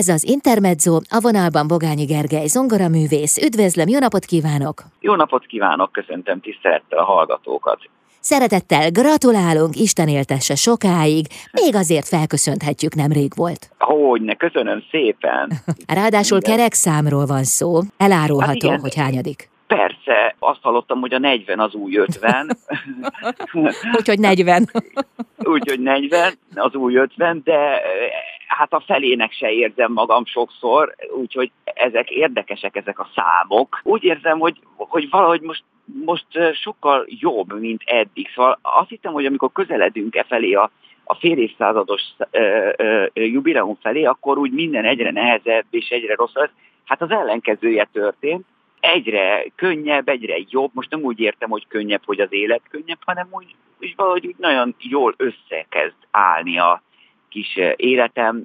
Ez az Intermezzo, a vonalban Bogányi Gergely, zongoraművész. Üdvözlöm, jó napot kívánok! Jó napot kívánok, köszöntöm tisztelettel a hallgatókat. Szeretettel gratulálunk, Isten éltesse sokáig, még azért felköszönhetjük, nemrég volt. Hogyne, köszönöm szépen. Ráadásul kerek számról van szó, elárulható, hát hogy hányadik. Persze, azt hallottam, hogy a 40 az új 50. Úgyhogy 40. Úgyhogy 40, az új 50, de hát a felének se érzem magam sokszor, úgyhogy ezek érdekesek, ezek a számok. Úgy érzem, hogy, hogy valahogy most most sokkal jobb, mint eddig. Szóval azt hittem, hogy amikor közeledünk e felé a, a fél évszázados jubileum felé, akkor úgy minden egyre nehezebb és egyre rosszabb. Hát az ellenkezője történt. Egyre könnyebb, egyre jobb. Most nem úgy értem, hogy könnyebb, hogy az élet könnyebb, hanem úgy, úgy valahogy úgy nagyon jól összekezd állni a kis életem,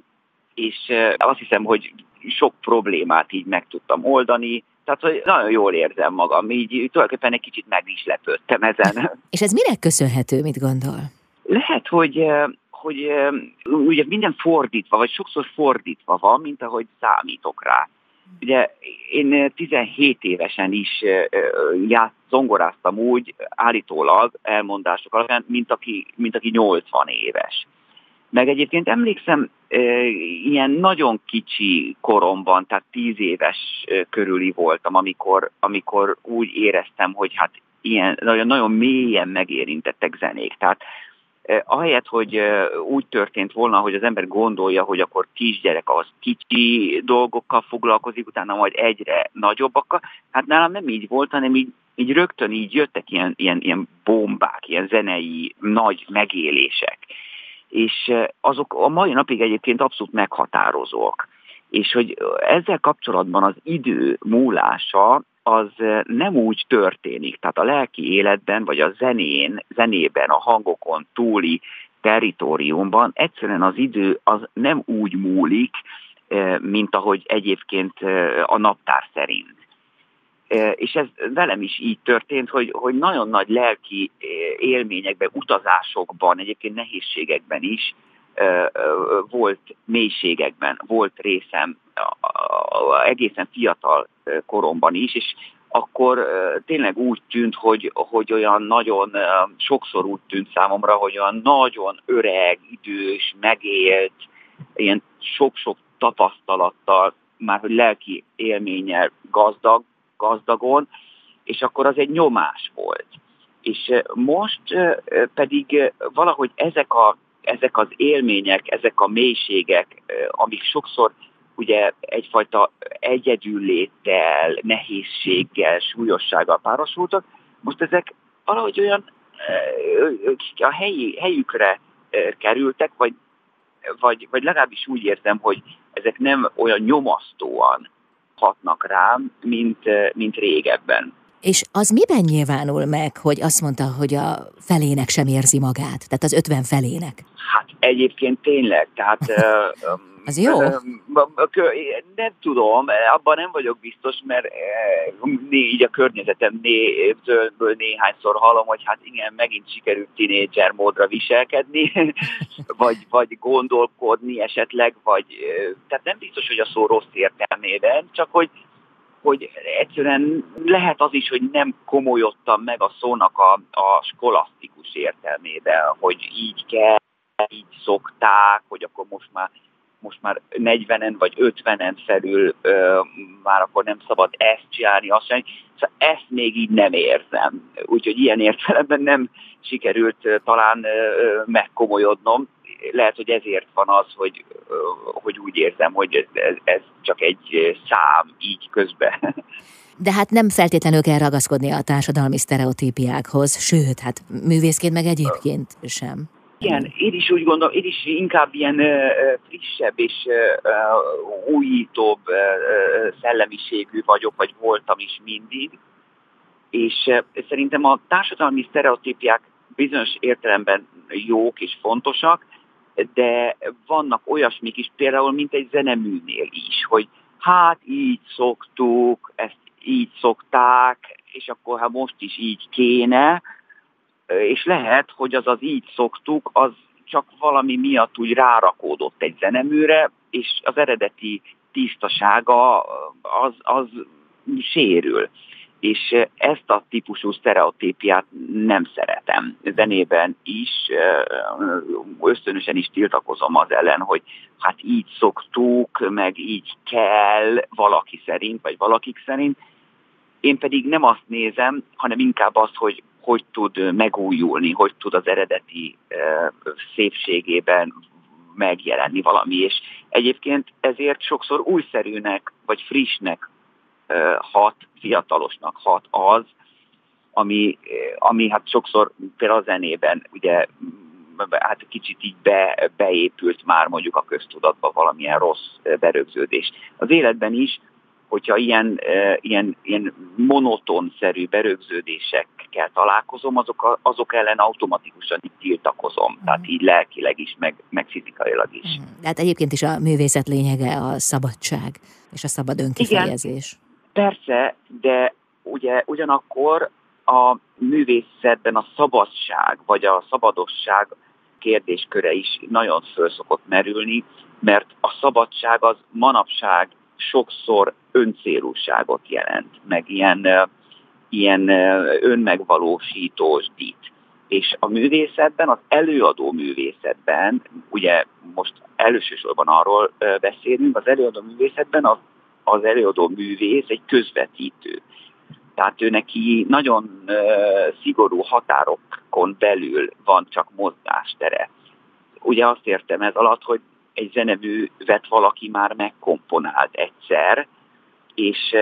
és azt hiszem, hogy sok problémát így meg tudtam oldani, tehát, hogy nagyon jól érzem magam, így tulajdonképpen egy kicsit meg is lepődtem ezen. És ez minek köszönhető, mit gondol? Lehet, hogy hogy ugye minden fordítva, vagy sokszor fordítva van, mint ahogy számítok rá. Ugye én 17 évesen is ját, zongoráztam úgy, állítólag elmondások alapján, mint aki, mint aki 80 éves. Meg egyébként emlékszem, ilyen nagyon kicsi koromban, tehát tíz éves körüli voltam, amikor, amikor úgy éreztem, hogy hát ilyen nagyon, nagyon mélyen megérintettek zenék. Tehát ahelyett, hogy úgy történt volna, hogy az ember gondolja, hogy akkor kisgyerek az kicsi dolgokkal foglalkozik, utána majd egyre nagyobbakkal, hát nálam nem így volt, hanem így, így rögtön így jöttek ilyen, ilyen, ilyen bombák, ilyen zenei nagy megélések és azok a mai napig egyébként abszolút meghatározók. És hogy ezzel kapcsolatban az idő múlása az nem úgy történik, tehát a lelki életben, vagy a zenén, zenében, a hangokon túli teritoriumban egyszerűen az idő az nem úgy múlik, mint ahogy egyébként a naptár szerint. És ez velem is így történt, hogy, hogy nagyon nagy lelki élményekben, utazásokban, egyébként nehézségekben is volt mélységekben, volt részem egészen fiatal koromban is, és akkor tényleg úgy tűnt, hogy, hogy olyan nagyon, sokszor úgy tűnt számomra, hogy olyan nagyon öreg, idős, megélt, ilyen sok-sok tapasztalattal, már hogy lelki élménnyel gazdag, gazdagon, és akkor az egy nyomás volt. És most pedig valahogy ezek, a, ezek az élmények, ezek a mélységek, amik sokszor ugye egyfajta egyedülléttel, nehézséggel, súlyossággal párosultak, most ezek valahogy olyan a helyi, helyükre kerültek, vagy, vagy, vagy legalábbis úgy érzem, hogy ezek nem olyan nyomasztóan hatnak rám, mint, mint régebben. És az miben nyilvánul meg, hogy azt mondta, hogy a felének sem érzi magát, tehát az ötven felének? Hát egyébként tényleg, tehát... az jó? Nem tudom, abban nem vagyok biztos, mert így a környezetemből néhányszor hallom, hogy hát igen, megint sikerült tinédzser módra viselkedni, vagy, vagy gondolkodni esetleg, vagy tehát nem biztos, hogy a szó rossz értelmében, csak hogy hogy egyszerűen lehet az is, hogy nem komolyodtam meg a szónak a, a skolasztikus értelmében, hogy így kell, így szokták, hogy akkor most már most már 40-en vagy 50-en felül ö, már akkor nem szabad ezt csinálni, azt csinálni. Szóval ezt még így nem érzem. Úgyhogy ilyen értelemben nem sikerült ö, talán ö, megkomolyodnom. Lehet, hogy ezért van az, hogy, ö, hogy úgy érzem, hogy ez, ez csak egy szám így közben. De hát nem feltétlenül kell ragaszkodni a társadalmi sztereotípiákhoz, sőt, hát művészként meg egyébként sem. Igen, én is úgy gondolom, én is inkább ilyen frissebb és újítóbb uh, szellemiségű vagyok, vagy voltam is mindig. És szerintem a társadalmi sztereotípiák bizonyos értelemben jók és fontosak, de vannak olyasmik is, például mint egy zeneműnél is, hogy hát így szoktuk, ezt így szokták, és akkor ha most is így kéne, és lehet, hogy az az így szoktuk, az csak valami miatt úgy rárakódott egy zeneműre, és az eredeti tisztasága az, az sérül. És ezt a típusú sztereotípiát nem szeretem. Zenében is, ösztönösen is tiltakozom az ellen, hogy hát így szoktuk, meg így kell valaki szerint, vagy valakik szerint. Én pedig nem azt nézem, hanem inkább azt, hogy hogy tud megújulni, hogy tud az eredeti szépségében megjelenni valami, és egyébként ezért sokszor újszerűnek vagy frissnek hat, fiatalosnak hat az, ami, ami hát sokszor például a zenében ugye hát kicsit így be, beépült már mondjuk a köztudatba valamilyen rossz berögződés. Az életben is, hogyha ilyen, ilyen, ilyen monotonszerű berögződésekkel találkozom, azok, azok ellen automatikusan így tiltakozom. Mm. Tehát így lelkileg is, meg, meg fizikailag is. Mm. De hát egyébként is a művészet lényege a szabadság és a szabad önkifejezés. Igen. Persze, de ugye ugyanakkor a művészetben a szabadság, vagy a szabadosság kérdésköre is nagyon föl szokott merülni, mert a szabadság az manapság sokszor öncélúságot jelent, meg ilyen, ilyen önmegvalósítós dit. És a művészetben, az előadó művészetben, ugye most elősősorban arról beszélünk, az előadó művészetben az az előadó művész egy közvetítő. Tehát ő neki nagyon uh, szigorú határokon belül van csak mozgástere. Ugye azt értem ez alatt, hogy egy zeneművet valaki már megkomponált egyszer, és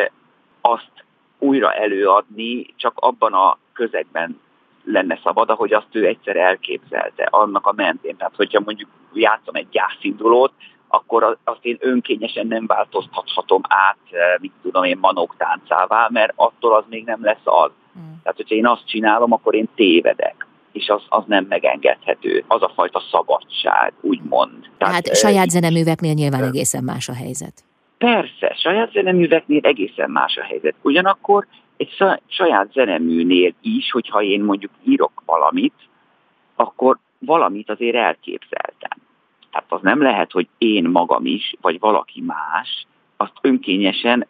azt újra előadni csak abban a közegben lenne szabad, ahogy azt ő egyszer elképzelte, annak a mentén. Tehát, hogyha mondjuk játszom egy gyászindulót, akkor azt én önkényesen nem változtathatom át, eh, mit tudom én, manók táncává, mert attól az még nem lesz az. Mm. Tehát, hogyha én azt csinálom, akkor én tévedek és az, az nem megengedhető. Az a fajta szabadság, úgymond. Tehát, hát saját zeneműveknél nyilván egészen más a helyzet. Persze, saját zeneműveknél egészen más a helyzet. Ugyanakkor egy saját zeneműnél is, hogyha én mondjuk írok valamit, akkor valamit azért elképzeltem. Tehát az nem lehet, hogy én magam is, vagy valaki más azt önkényesen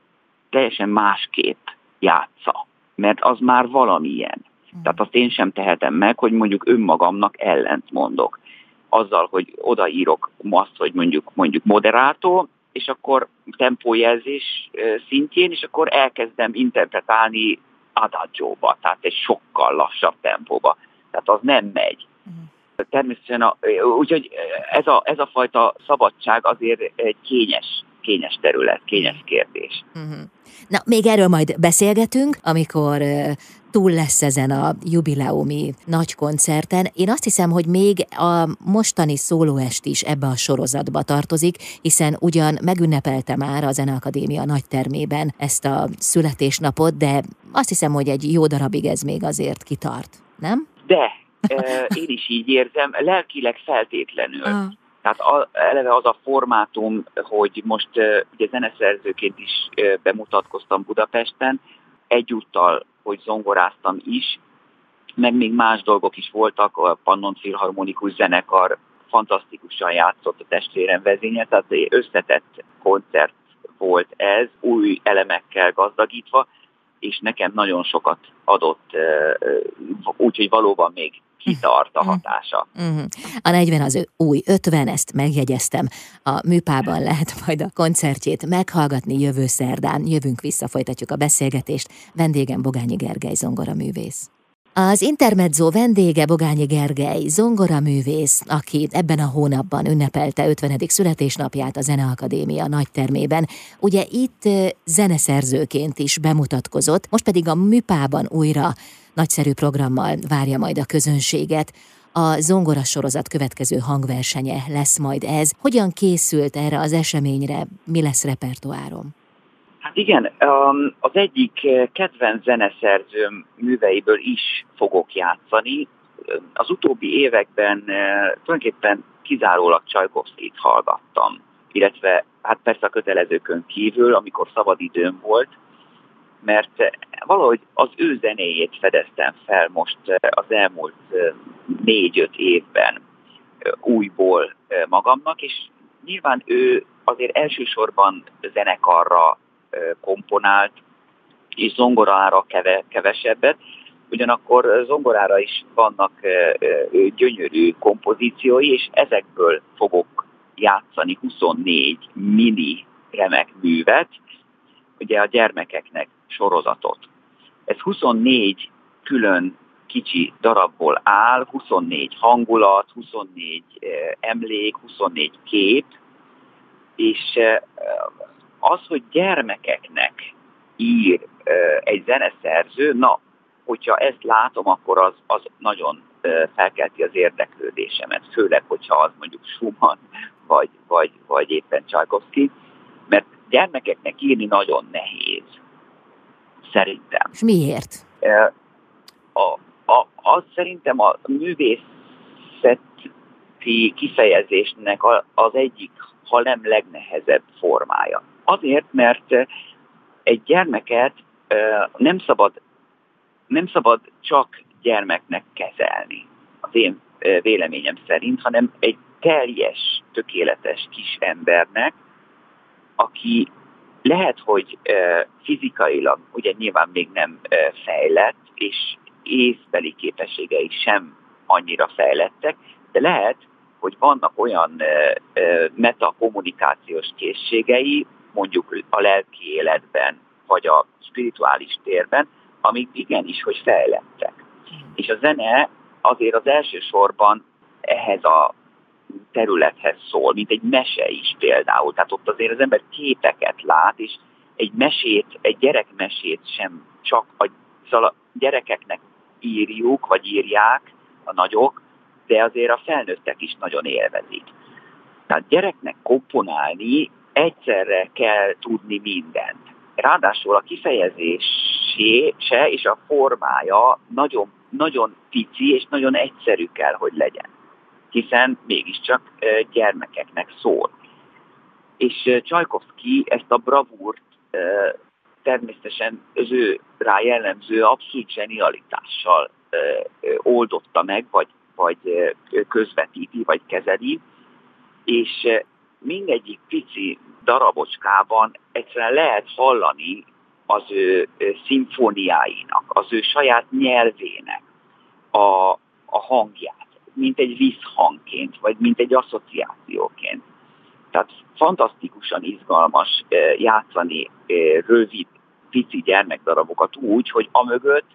teljesen másképp játsza, mert az már valamilyen. Hmm. Tehát azt én sem tehetem meg, hogy mondjuk önmagamnak ellent mondok. Azzal, hogy odaírok azt, hogy mondjuk, mondjuk moderátó, és akkor tempójelzés szintjén, és akkor elkezdem interpretálni adagio tehát egy sokkal lassabb tempóba. Tehát az nem megy. Hmm természetesen, a, úgyhogy ez a, ez a fajta szabadság azért egy kényes, kényes terület, kényes kérdés. Uh-huh. Na, még erről majd beszélgetünk, amikor túl lesz ezen a jubileumi nagy koncerten. Én azt hiszem, hogy még a mostani szólóest is ebbe a sorozatba tartozik, hiszen ugyan megünnepelte már a Zeneakadémia nagy termében ezt a születésnapot, de azt hiszem, hogy egy jó darabig ez még azért kitart, nem? De, én is így érzem, lelkileg feltétlenül. Ah. Tehát a, eleve az a formátum, hogy most ugye zeneszerzőként is bemutatkoztam Budapesten, egyúttal, hogy zongoráztam is, meg még más dolgok is voltak, a Pannon Filharmonikus Zenekar fantasztikusan játszott a testvérem vezénye, tehát összetett koncert volt ez, új elemekkel gazdagítva, és nekem nagyon sokat adott, úgyhogy valóban még kitart a hatása. Uh-huh. A 40 az új 50, ezt megjegyeztem. A műpában lehet majd a koncertjét meghallgatni jövő szerdán. Jövünk vissza, folytatjuk a beszélgetést. Vendégem Bogányi Gergely zongoraművész. Az Intermezzo vendége Bogányi Gergely, zongoraművész, aki ebben a hónapban ünnepelte 50. születésnapját a Zeneakadémia nagytermében. Ugye itt zeneszerzőként is bemutatkozott, most pedig a műpában újra nagyszerű programmal várja majd a közönséget. A zongora sorozat következő hangversenye lesz majd ez. Hogyan készült erre az eseményre? Mi lesz repertoárom? Hát igen, um, az egyik kedvenc zeneszerzőm műveiből is fogok játszani. Az utóbbi években uh, tulajdonképpen kizárólag Csajkovszkit hallgattam, illetve hát persze a kötelezőkön kívül, amikor szabadidőm volt, mert valahogy az ő zenéjét fedeztem fel most az elmúlt négy-öt évben újból magamnak, és nyilván ő azért elsősorban zenekarra komponált, és zongorára keve, kevesebbet, ugyanakkor zongorára is vannak gyönyörű kompozíciói, és ezekből fogok játszani 24 mini remek művet, ugye a gyermekeknek sorozatot. Ez 24 külön kicsi darabból áll, 24 hangulat, 24 emlék, 24 kép, és az, hogy gyermekeknek ír egy zeneszerző, na, hogyha ezt látom, akkor az, az nagyon felkelti az érdeklődésemet, főleg, hogyha az mondjuk Schumann, vagy, vagy, vagy éppen Csajkovszki, mert gyermekeknek írni nagyon nehéz, szerintem. És miért? A, a, az szerintem a művészeti kifejezésnek az egyik, ha nem legnehezebb formája. Azért, mert egy gyermeket nem szabad, nem szabad csak gyermeknek kezelni, az én véleményem szerint, hanem egy teljes, tökéletes kis embernek, aki lehet, hogy fizikailag ugye nyilván még nem fejlett, és észbeli képességei sem annyira fejlettek, de lehet, hogy vannak olyan metakommunikációs készségei, mondjuk a lelki életben, vagy a spirituális térben, amik igenis, hogy fejlettek. És a zene azért az elsősorban ehhez a területhez szól, mint egy mese is például. Tehát ott azért az ember képeket lát, és egy mesét, egy gyerekmesét sem csak a, szóval a gyerekeknek írjuk, vagy írják a nagyok, de azért a felnőttek is nagyon élvezik. Tehát gyereknek komponálni egyszerre kell tudni mindent. Ráadásul a kifejezése és a formája nagyon, nagyon pici és nagyon egyszerű kell, hogy legyen. Hiszen mégiscsak gyermekeknek szól. És Csajkovszki ezt a bravúrt természetesen az ő rá jellemző abszolút zsenialitással oldotta meg, vagy, vagy közvetíti, vagy kezeli, és mindegyik pici darabocskában egyszerűen lehet hallani az ő szimfóniáinak, az ő saját nyelvének a, a hangját, mint egy visszhangként, vagy mint egy asszociációként. Tehát fantasztikusan izgalmas játszani rövid, pici gyermekdarabokat úgy, hogy amögött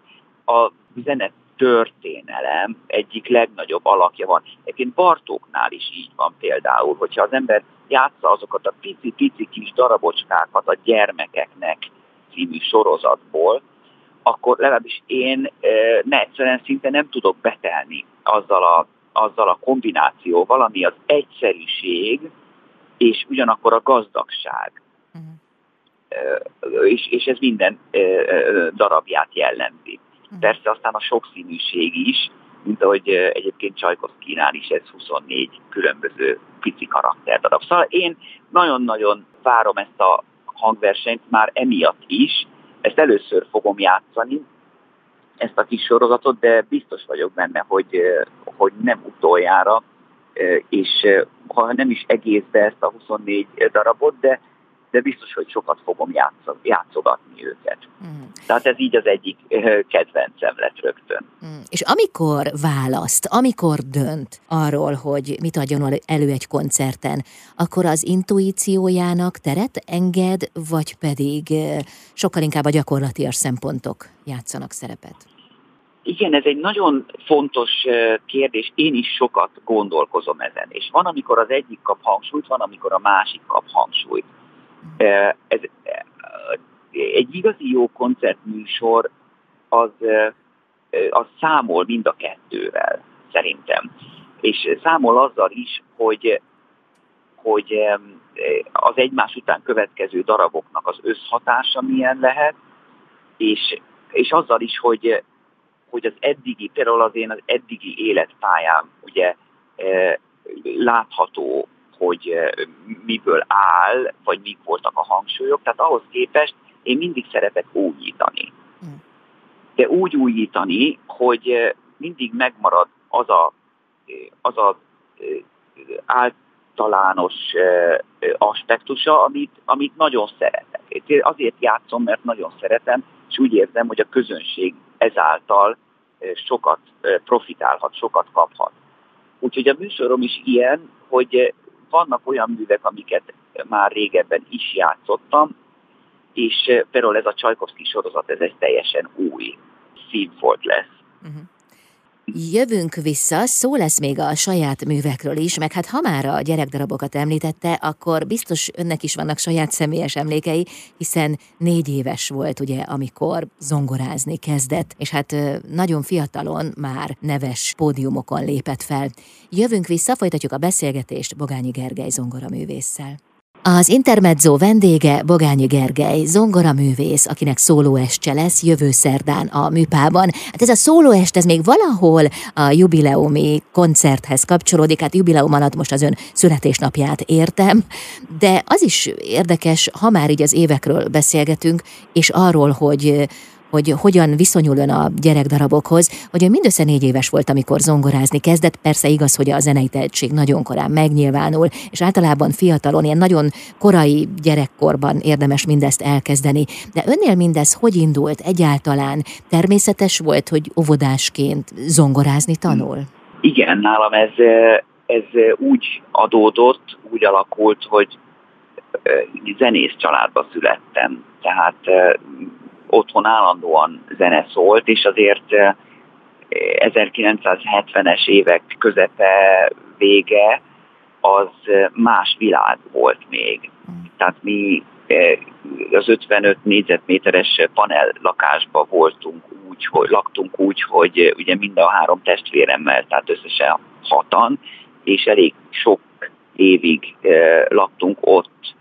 a zene történelem egyik legnagyobb alakja van. Egyébként Bartóknál is így van például, hogyha az ember játsza azokat a pici-pici kis darabocskákat a gyermekeknek című sorozatból, akkor legalábbis én ne, egyszerűen szinte nem tudok betelni azzal a, azzal a kombinációval, ami az egyszerűség, és ugyanakkor a gazdagság. Uh-huh. És, és ez minden darabját jellemzi. Uh-huh. Persze aztán a sokszínűség is, mint ahogy egyébként Csajkovszkinál is ez 24 különböző pici karakterdarab. Szóval én nagyon-nagyon várom ezt a hangversenyt már emiatt is, ezt először fogom játszani, ezt a kis sorozatot, de biztos vagyok benne, hogy, hogy nem utoljára, és ha nem is egészbe ezt a 24 darabot, de de biztos, hogy sokat fogom játszogatni őket. Mm. Tehát ez így az egyik kedvencem lett rögtön. Mm. És amikor választ, amikor dönt arról, hogy mit adjon elő egy koncerten, akkor az intuíciójának teret enged, vagy pedig sokkal inkább a gyakorlatias szempontok játszanak szerepet? Igen, ez egy nagyon fontos kérdés, én is sokat gondolkozom ezen, és van, amikor az egyik kap hangsúlyt, van, amikor a másik kap hangsúlyt. Ez, egy igazi jó koncertműsor az, az számol mind a kettővel, szerintem. És számol azzal is, hogy, hogy az egymás után következő daraboknak az összhatása milyen lehet, és, és azzal is, hogy, hogy az eddigi, például az én az eddigi életpályám ugye látható hogy miből áll, vagy mik voltak a hangsúlyok. Tehát ahhoz képest én mindig szeretek újítani. Hm. De úgy újítani, hogy mindig megmarad az a, az a általános aspektusa, amit, amit nagyon szeretek. Azért játszom, mert nagyon szeretem, és úgy érzem, hogy a közönség ezáltal sokat profitálhat, sokat kaphat. Úgyhogy a műsorom is ilyen, hogy vannak olyan művek, amiket már régebben is játszottam, és például ez a Csajkovszki sorozat, ez egy teljesen új színfolt lesz. Uh-huh. Jövünk vissza, szó lesz még a saját művekről is, meg hát ha már a gyerekdarabokat említette, akkor biztos önnek is vannak saját személyes emlékei, hiszen négy éves volt ugye, amikor zongorázni kezdett, és hát nagyon fiatalon már neves pódiumokon lépett fel. Jövünk vissza, folytatjuk a beszélgetést Bogányi Gergely zongoraművésszel. Az Intermezzo vendége Bogányi Gergely, zongoraművész, akinek szólóestse lesz jövő szerdán a műpában. Hát ez a szólóest, ez még valahol a jubileumi koncerthez kapcsolódik, hát jubileum alatt most az ön születésnapját értem, de az is érdekes, ha már így az évekről beszélgetünk, és arról, hogy hogy hogyan viszonyul ön a gyerekdarabokhoz, hogy ön mindössze négy éves volt, amikor zongorázni kezdett. Persze igaz, hogy a zenei tehetség nagyon korán megnyilvánul, és általában fiatalon, ilyen nagyon korai gyerekkorban érdemes mindezt elkezdeni. De önnél mindez hogy indult egyáltalán? Természetes volt, hogy óvodásként zongorázni tanul? Igen, nálam ez, ez úgy adódott, úgy alakult, hogy zenész családba születtem. Tehát otthon állandóan zene szólt, és azért 1970-es évek közepe vége az más világ volt még. Tehát mi az 55 négyzetméteres panel lakásba voltunk úgy, hogy laktunk úgy, hogy ugye mind a három testvéremmel, tehát összesen hatan, és elég sok évig laktunk ott,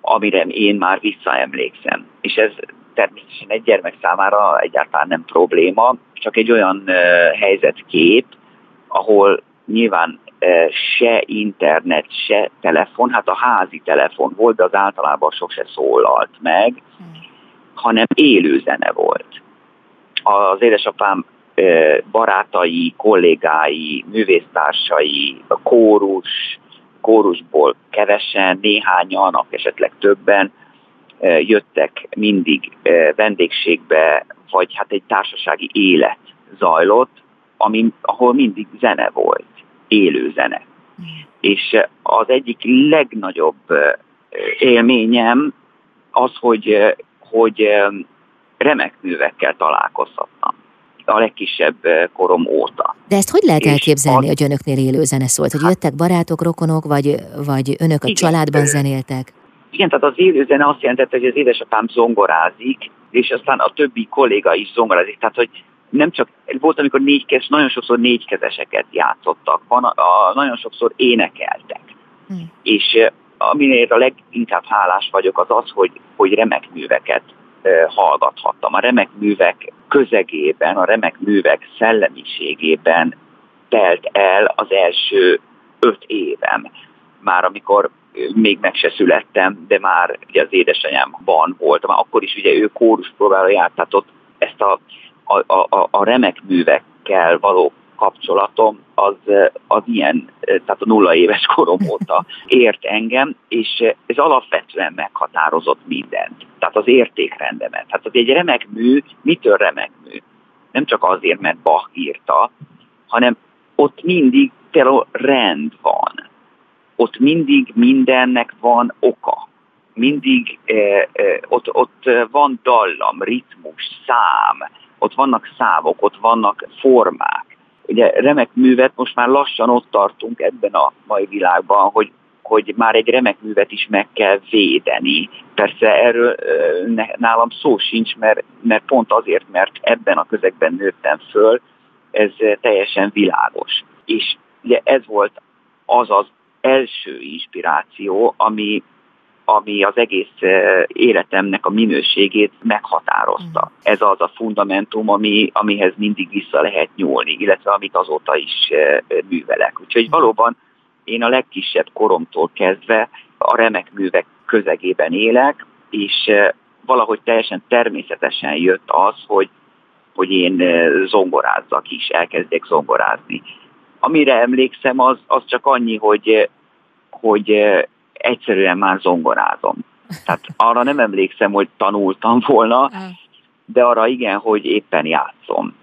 amire én már visszaemlékszem. És ez természetesen egy gyermek számára egyáltalán nem probléma, csak egy olyan helyzetkép, ahol nyilván se internet, se telefon, hát a házi telefon volt, de az általában sose szólalt meg, hanem élő zene volt. Az édesapám barátai, kollégái, művésztársai, a kórus, kórusból kevesen, néhányan, esetleg többen jöttek mindig vendégségbe, vagy hát egy társasági élet zajlott, ami, ahol mindig zene volt, élő zene. És az egyik legnagyobb élményem az, hogy, hogy remek művekkel találkozhattam a legkisebb korom óta. De ezt hogy lehet elképzelni, a... hogy önöknél élő zene szólt? Hogy hát, jöttek barátok, rokonok, vagy, vagy önök a igen, családban zenéltek? Igen, tehát az élőzene azt jelentette, hogy az édesapám zongorázik, és aztán a többi kolléga is zongorázik. Tehát, hogy nem csak, volt, amikor négykezes, nagyon sokszor négykezeseket játszottak, van, a, a, nagyon sokszor énekeltek. Hmm. És aminél a leginkább hálás vagyok, az az, hogy, hogy remek műveket e, hallgathattam. A remek művek közegében, a remek művek szellemiségében telt el az első öt évem. Már amikor még meg se születtem, de már ugye az édesanyámban voltam, akkor is ugye ő kórus próbára járt, tehát ott ezt a, a, a, a remek művekkel való kapcsolatom az, az ilyen, tehát a nulla éves korom óta ért engem, és ez alapvetően meghatározott mindent. Tehát az értékrendemet. Hát az egy remek mű, mitől remek mű? Nem csak azért, mert Bach írta, hanem ott mindig például rend van ott mindig mindennek van oka. Mindig eh, eh, ott, ott van dallam, ritmus, szám, ott vannak szávok, ott vannak formák. Ugye remek művet most már lassan ott tartunk ebben a mai világban, hogy hogy már egy remek művet is meg kell védeni. Persze erről nálam szó sincs, mert, mert pont azért, mert ebben a közegben nőttem föl, ez teljesen világos. És ugye ez volt az az első inspiráció, ami, ami az egész eh, életemnek a minőségét meghatározta. Mm. Ez az a fundamentum, ami, amihez mindig vissza lehet nyúlni, illetve amit azóta is eh, művelek. Úgyhogy mm. valóban én a legkisebb koromtól kezdve a remek művek közegében élek, és eh, valahogy teljesen természetesen jött az, hogy, hogy én zongorázzak is, elkezdjek zongorázni. Amire emlékszem, az, az csak annyi, hogy, hogy egyszerűen már zongorázom. Tehát arra nem emlékszem, hogy tanultam volna, de arra igen, hogy éppen játszom.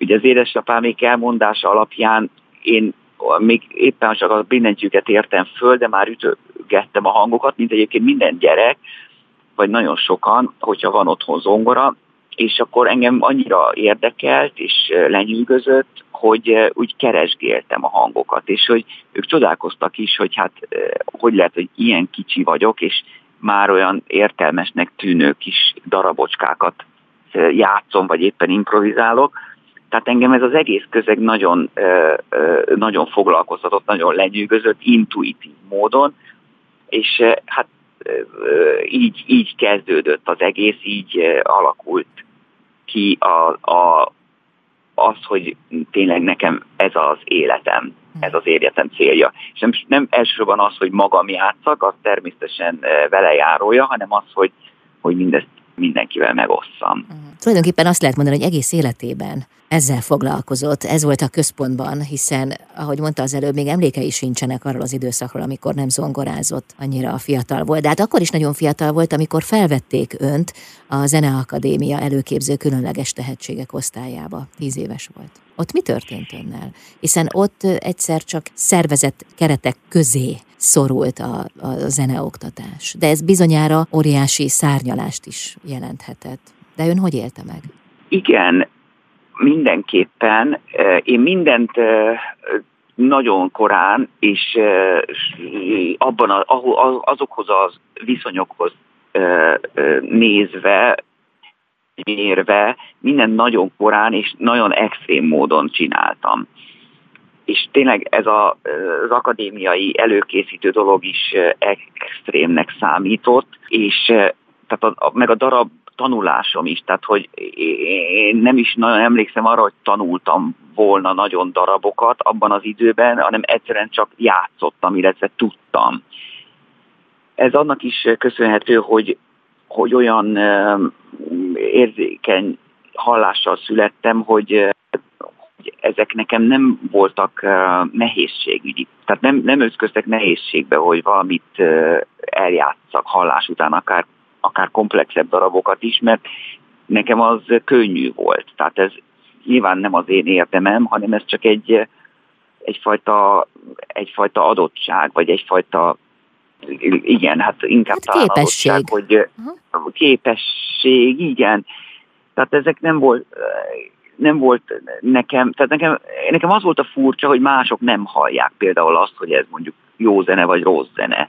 Ugye az édesapámék elmondása alapján én még éppen csak a billentyűket értem föl, de már ütögettem a hangokat, mint egyébként minden gyerek, vagy nagyon sokan, hogyha van otthon zongora, és akkor engem annyira érdekelt és lenyűgözött, hogy úgy keresgéltem a hangokat, és hogy ők csodálkoztak is, hogy hát hogy lehet, hogy ilyen kicsi vagyok, és már olyan értelmesnek tűnő kis darabocskákat játszom, vagy éppen improvizálok. Tehát engem ez az egész közeg nagyon, nagyon foglalkoztatott, nagyon lenyűgözött, intuitív módon, és hát így, így kezdődött az egész, így alakult ki a, a, az, hogy tényleg nekem ez az életem, ez az életem célja. És nem, nem elsősorban az, hogy magam játszak, az természetesen vele járója, hanem az, hogy, hogy mindezt mindenkivel megosszam. Uh-huh. Tulajdonképpen azt lehet mondani, hogy egész életében ezzel foglalkozott, ez volt a központban, hiszen, ahogy mondta az előbb, még emlékei sincsenek arról az időszakról, amikor nem zongorázott, annyira fiatal volt. De hát akkor is nagyon fiatal volt, amikor felvették önt a Zeneakadémia előképző különleges tehetségek osztályába. Tíz éves volt. Ott mi történt önnel? Hiszen ott egyszer csak szervezett keretek közé szorult a, a zeneoktatás. De ez bizonyára óriási szárnyalást is jelenthetett. De ön hogy élte meg? Igen, mindenképpen. Én mindent nagyon korán, és abban a, azokhoz az viszonyokhoz nézve, mérve, minden nagyon korán és nagyon extrém módon csináltam. És tényleg ez a, az akadémiai előkészítő dolog is extrémnek számított, és tehát a, a, meg a darab tanulásom is, tehát hogy én nem is nagyon emlékszem arra, hogy tanultam volna nagyon darabokat abban az időben, hanem egyszerűen csak játszottam, illetve tudtam. Ez annak is köszönhető, hogy, hogy olyan érzékeny hallással születtem, hogy, ezek nekem nem voltak nehézségügyi. Tehát nem, nem összköztek nehézségbe, hogy valamit eljátszak hallás után, akár akár komplexebb darabokat is, mert nekem az könnyű volt. Tehát ez nyilván nem az én érdemem, hanem ez csak egy, egyfajta, egyfajta adottság, vagy egyfajta igen, hát inkább hát talán képesség. adottság, hogy uh-huh. képesség, igen. Tehát ezek nem volt, nem volt nekem, tehát nekem, nekem az volt a furcsa, hogy mások nem hallják például azt, hogy ez mondjuk jó zene vagy rossz zene.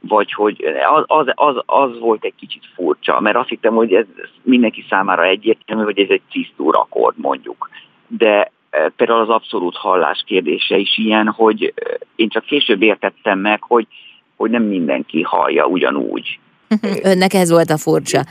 Vagy hogy az, az, az, az volt egy kicsit furcsa, mert azt hittem, hogy ez mindenki számára egyértelmű, hogy ez egy cisztúr akkord mondjuk. De e, például az abszolút hallás kérdése is ilyen, hogy én csak később értettem meg, hogy, hogy nem mindenki hallja ugyanúgy. Önnek ez volt a furcsa.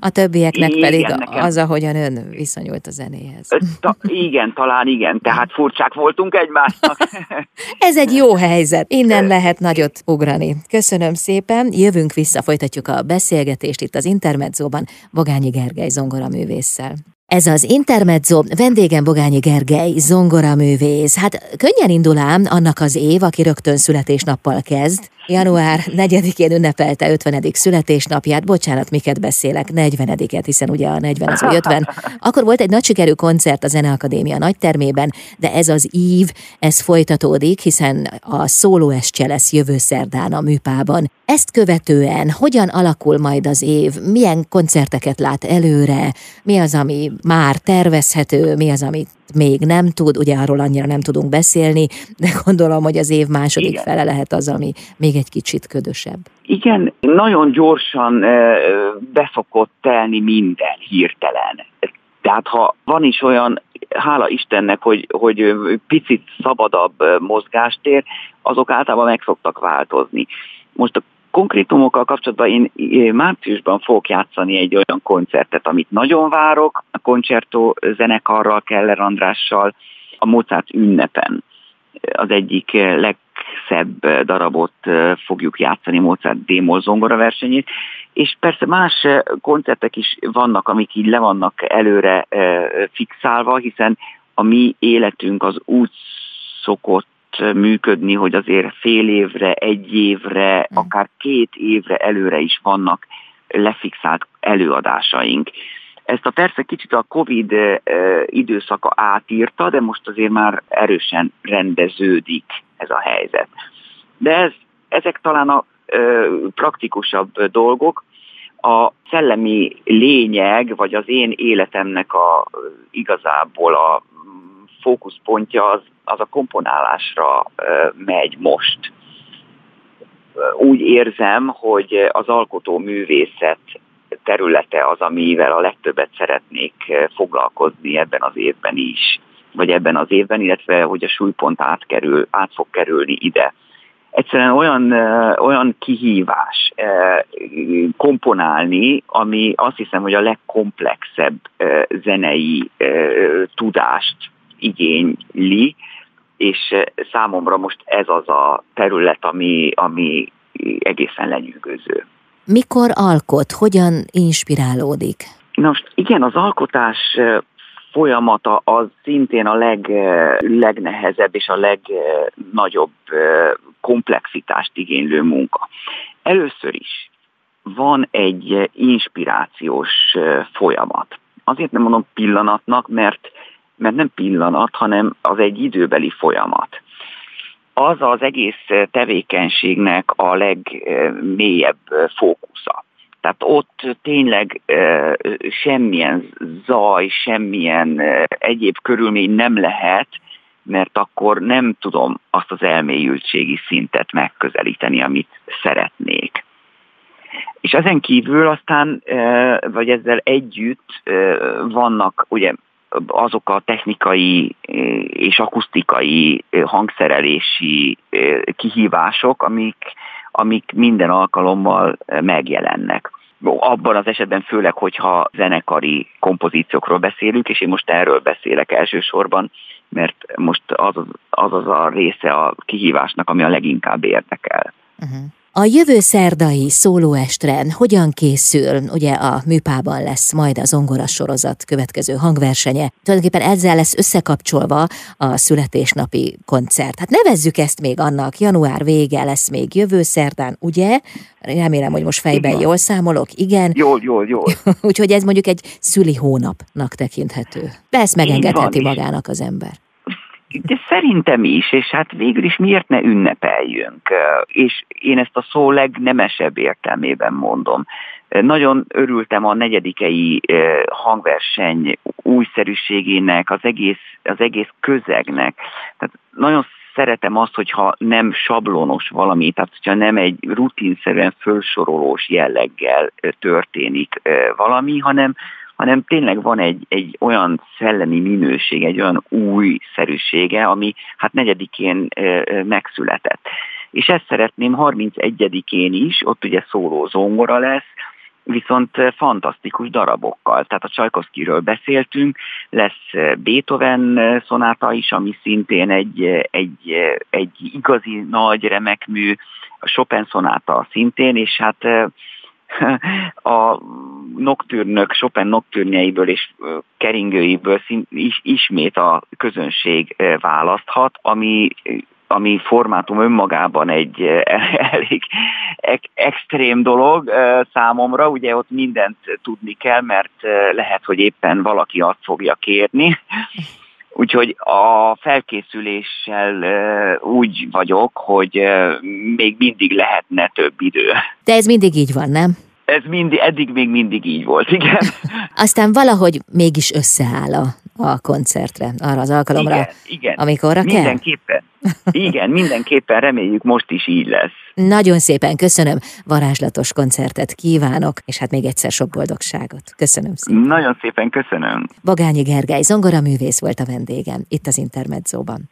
A többieknek igen, pedig nekem... az, ahogyan ön viszonyult a zenéhez. Ta, igen, talán igen, tehát furcsák voltunk egymásnak. Ez egy jó helyzet, innen lehet nagyot ugrani. Köszönöm szépen, jövünk vissza, folytatjuk a beszélgetést itt az Intermedzóban Bogányi Gergely zongoraművésszel. Ez az Intermezzo, vendégem Bogányi Gergely, zongoraművész. Hát könnyen indul ám annak az év, aki rögtön születésnappal kezd. Január 4-én ünnepelte 50. születésnapját, bocsánat, miket beszélek, 40-et, hiszen ugye a 40 az 50. Akkor volt egy nagy sikerű koncert a Zeneakadémia nagytermében, de ez az ív, ez folytatódik, hiszen a szólóescse lesz jövő szerdán a műpában. Ezt követően hogyan alakul majd az év, milyen koncerteket lát előre, mi az, ami már tervezhető, mi az, amit még nem tud, ugye arról annyira nem tudunk beszélni, de gondolom, hogy az év második Igen. fele lehet az, ami még egy kicsit ködösebb. Igen, nagyon gyorsan beszokott telni minden hirtelen. Tehát ha van is olyan, hála Istennek, hogy, hogy picit szabadabb mozgástér, azok általában meg szoktak változni. Most a konkrétumokkal kapcsolatban én márciusban fogok játszani egy olyan koncertet, amit nagyon várok, a koncertó zenekarral, Keller Andrással, a Mozart ünnepen. Az egyik legszebb darabot fogjuk játszani, Mozart Démol zongora versenyét, és persze más koncertek is vannak, amik így le vannak előre fixálva, hiszen a mi életünk az úgy szokott működni, hogy azért fél évre, egy évre, mm. akár két évre előre is vannak lefixált előadásaink. Ezt a persze kicsit a Covid időszaka átírta, de most azért már erősen rendeződik ez a helyzet. De ez, ezek talán a praktikusabb dolgok. A szellemi lényeg, vagy az én életemnek a igazából a fókuszpontja az, az a komponálásra megy most. Úgy érzem, hogy az alkotó művészet területe az, amivel a legtöbbet szeretnék foglalkozni ebben az évben is, vagy ebben az évben, illetve hogy a súlypont átkerül, át fog kerülni ide egyszerűen olyan, olyan kihívás komponálni, ami azt hiszem, hogy a legkomplexebb zenei tudást igényli, és számomra most ez az a terület, ami, ami egészen lenyűgöző. Mikor alkot? Hogyan inspirálódik? Most igen, az alkotás folyamata az szintén a leg, legnehezebb és a legnagyobb komplexitást igénylő munka. Először is van egy inspirációs folyamat. Azért nem mondom pillanatnak, mert, mert nem pillanat, hanem az egy időbeli folyamat. Az az egész tevékenységnek a legmélyebb fókusza. Tehát ott tényleg semmilyen zaj, semmilyen egyéb körülmény nem lehet, mert akkor nem tudom azt az elmélyültségi szintet megközelíteni, amit szeretnék. És ezen kívül aztán, vagy ezzel együtt vannak ugye azok a technikai és akusztikai hangszerelési kihívások, amik, amik minden alkalommal megjelennek. Abban az esetben főleg, hogyha zenekari kompozíciókról beszélünk, és én most erről beszélek elsősorban, mert most az az, az, az a része a kihívásnak, ami a leginkább érdekel. Uh-huh. A jövő szerdai szólóestre hogyan készül? Ugye a műpában lesz majd a zongora sorozat következő hangversenye. Tulajdonképpen ezzel lesz összekapcsolva a születésnapi koncert. Hát nevezzük ezt még annak, január vége lesz még jövő szerdán, ugye? Remélem, hogy most fejben igen. jól számolok, igen. Jól, jól, jól. Úgyhogy ez mondjuk egy szüli hónapnak tekinthető. De ezt megengedheti magának az ember de szerintem is, és hát végül is miért ne ünnepeljünk? És én ezt a szó legnemesebb értelmében mondom. Nagyon örültem a negyedikei hangverseny újszerűségének, az egész, az egész közegnek. Tehát nagyon szeretem azt, hogyha nem sablonos valami, tehát hogyha nem egy rutinszerűen fölsorolós jelleggel történik valami, hanem, hanem tényleg van egy, egy olyan szellemi minőség, egy olyan újszerűsége, ami hát negyedikén megszületett. És ezt szeretném 31-én is, ott ugye szóló zongora lesz, viszont fantasztikus darabokkal. Tehát a Csajkovszkiről beszéltünk, lesz Beethoven szonáta is, ami szintén egy, egy, egy igazi nagy remekmű, a Chopin szonáta szintén, és hát a noktűrnök, Chopin noktűrnyeiből és keringőiből is, ismét a közönség választhat, ami ami formátum önmagában egy elég extrém dolog számomra, ugye ott mindent tudni kell, mert lehet, hogy éppen valaki azt fogja kérni, Úgyhogy a felkészüléssel úgy vagyok, hogy még mindig lehetne több idő. De ez mindig így van, nem? Ez mindig, eddig még mindig így volt, igen. Aztán valahogy mégis összeáll a, a koncertre, arra az alkalomra, igen, igen. amikorra kell. Mindenképpen. Igen, mindenképpen reméljük most is így lesz. Nagyon szépen köszönöm, varázslatos koncertet kívánok, és hát még egyszer sok boldogságot. Köszönöm szépen. Nagyon szépen köszönöm. Bagányi Gergely zongoraművész volt a vendégem itt az Intermedzóban.